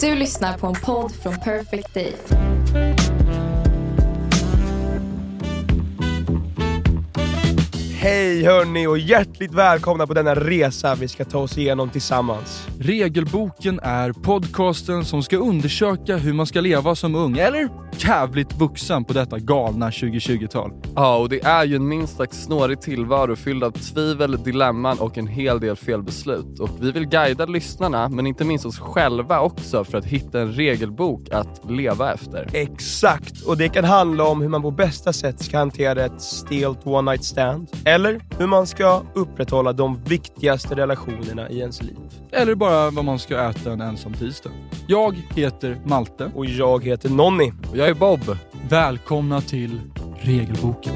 Du lyssnar på en podd från Perfect Day. Hej hörni och hjärtligt välkomna på denna resa vi ska ta oss igenom tillsammans. Regelboken är podcasten som ska undersöka hur man ska leva som ung, eller jävligt vuxen på detta galna 2020-tal. Ja, och det är ju en minst sagt snårig tillvaro fylld av tvivel, dilemman och en hel del felbeslut. Och vi vill guida lyssnarna, men inte minst oss själva också, för att hitta en regelbok att leva efter. Exakt, och det kan handla om hur man på bästa sätt ska hantera ett stelt one night stand. Eller hur man ska upprätthålla de viktigaste relationerna i ens liv. Eller bara vad man ska äta en ensam tisdag. Jag heter Malte. Och jag heter Nonni. Och jag är Bob. Välkomna till Regelboken.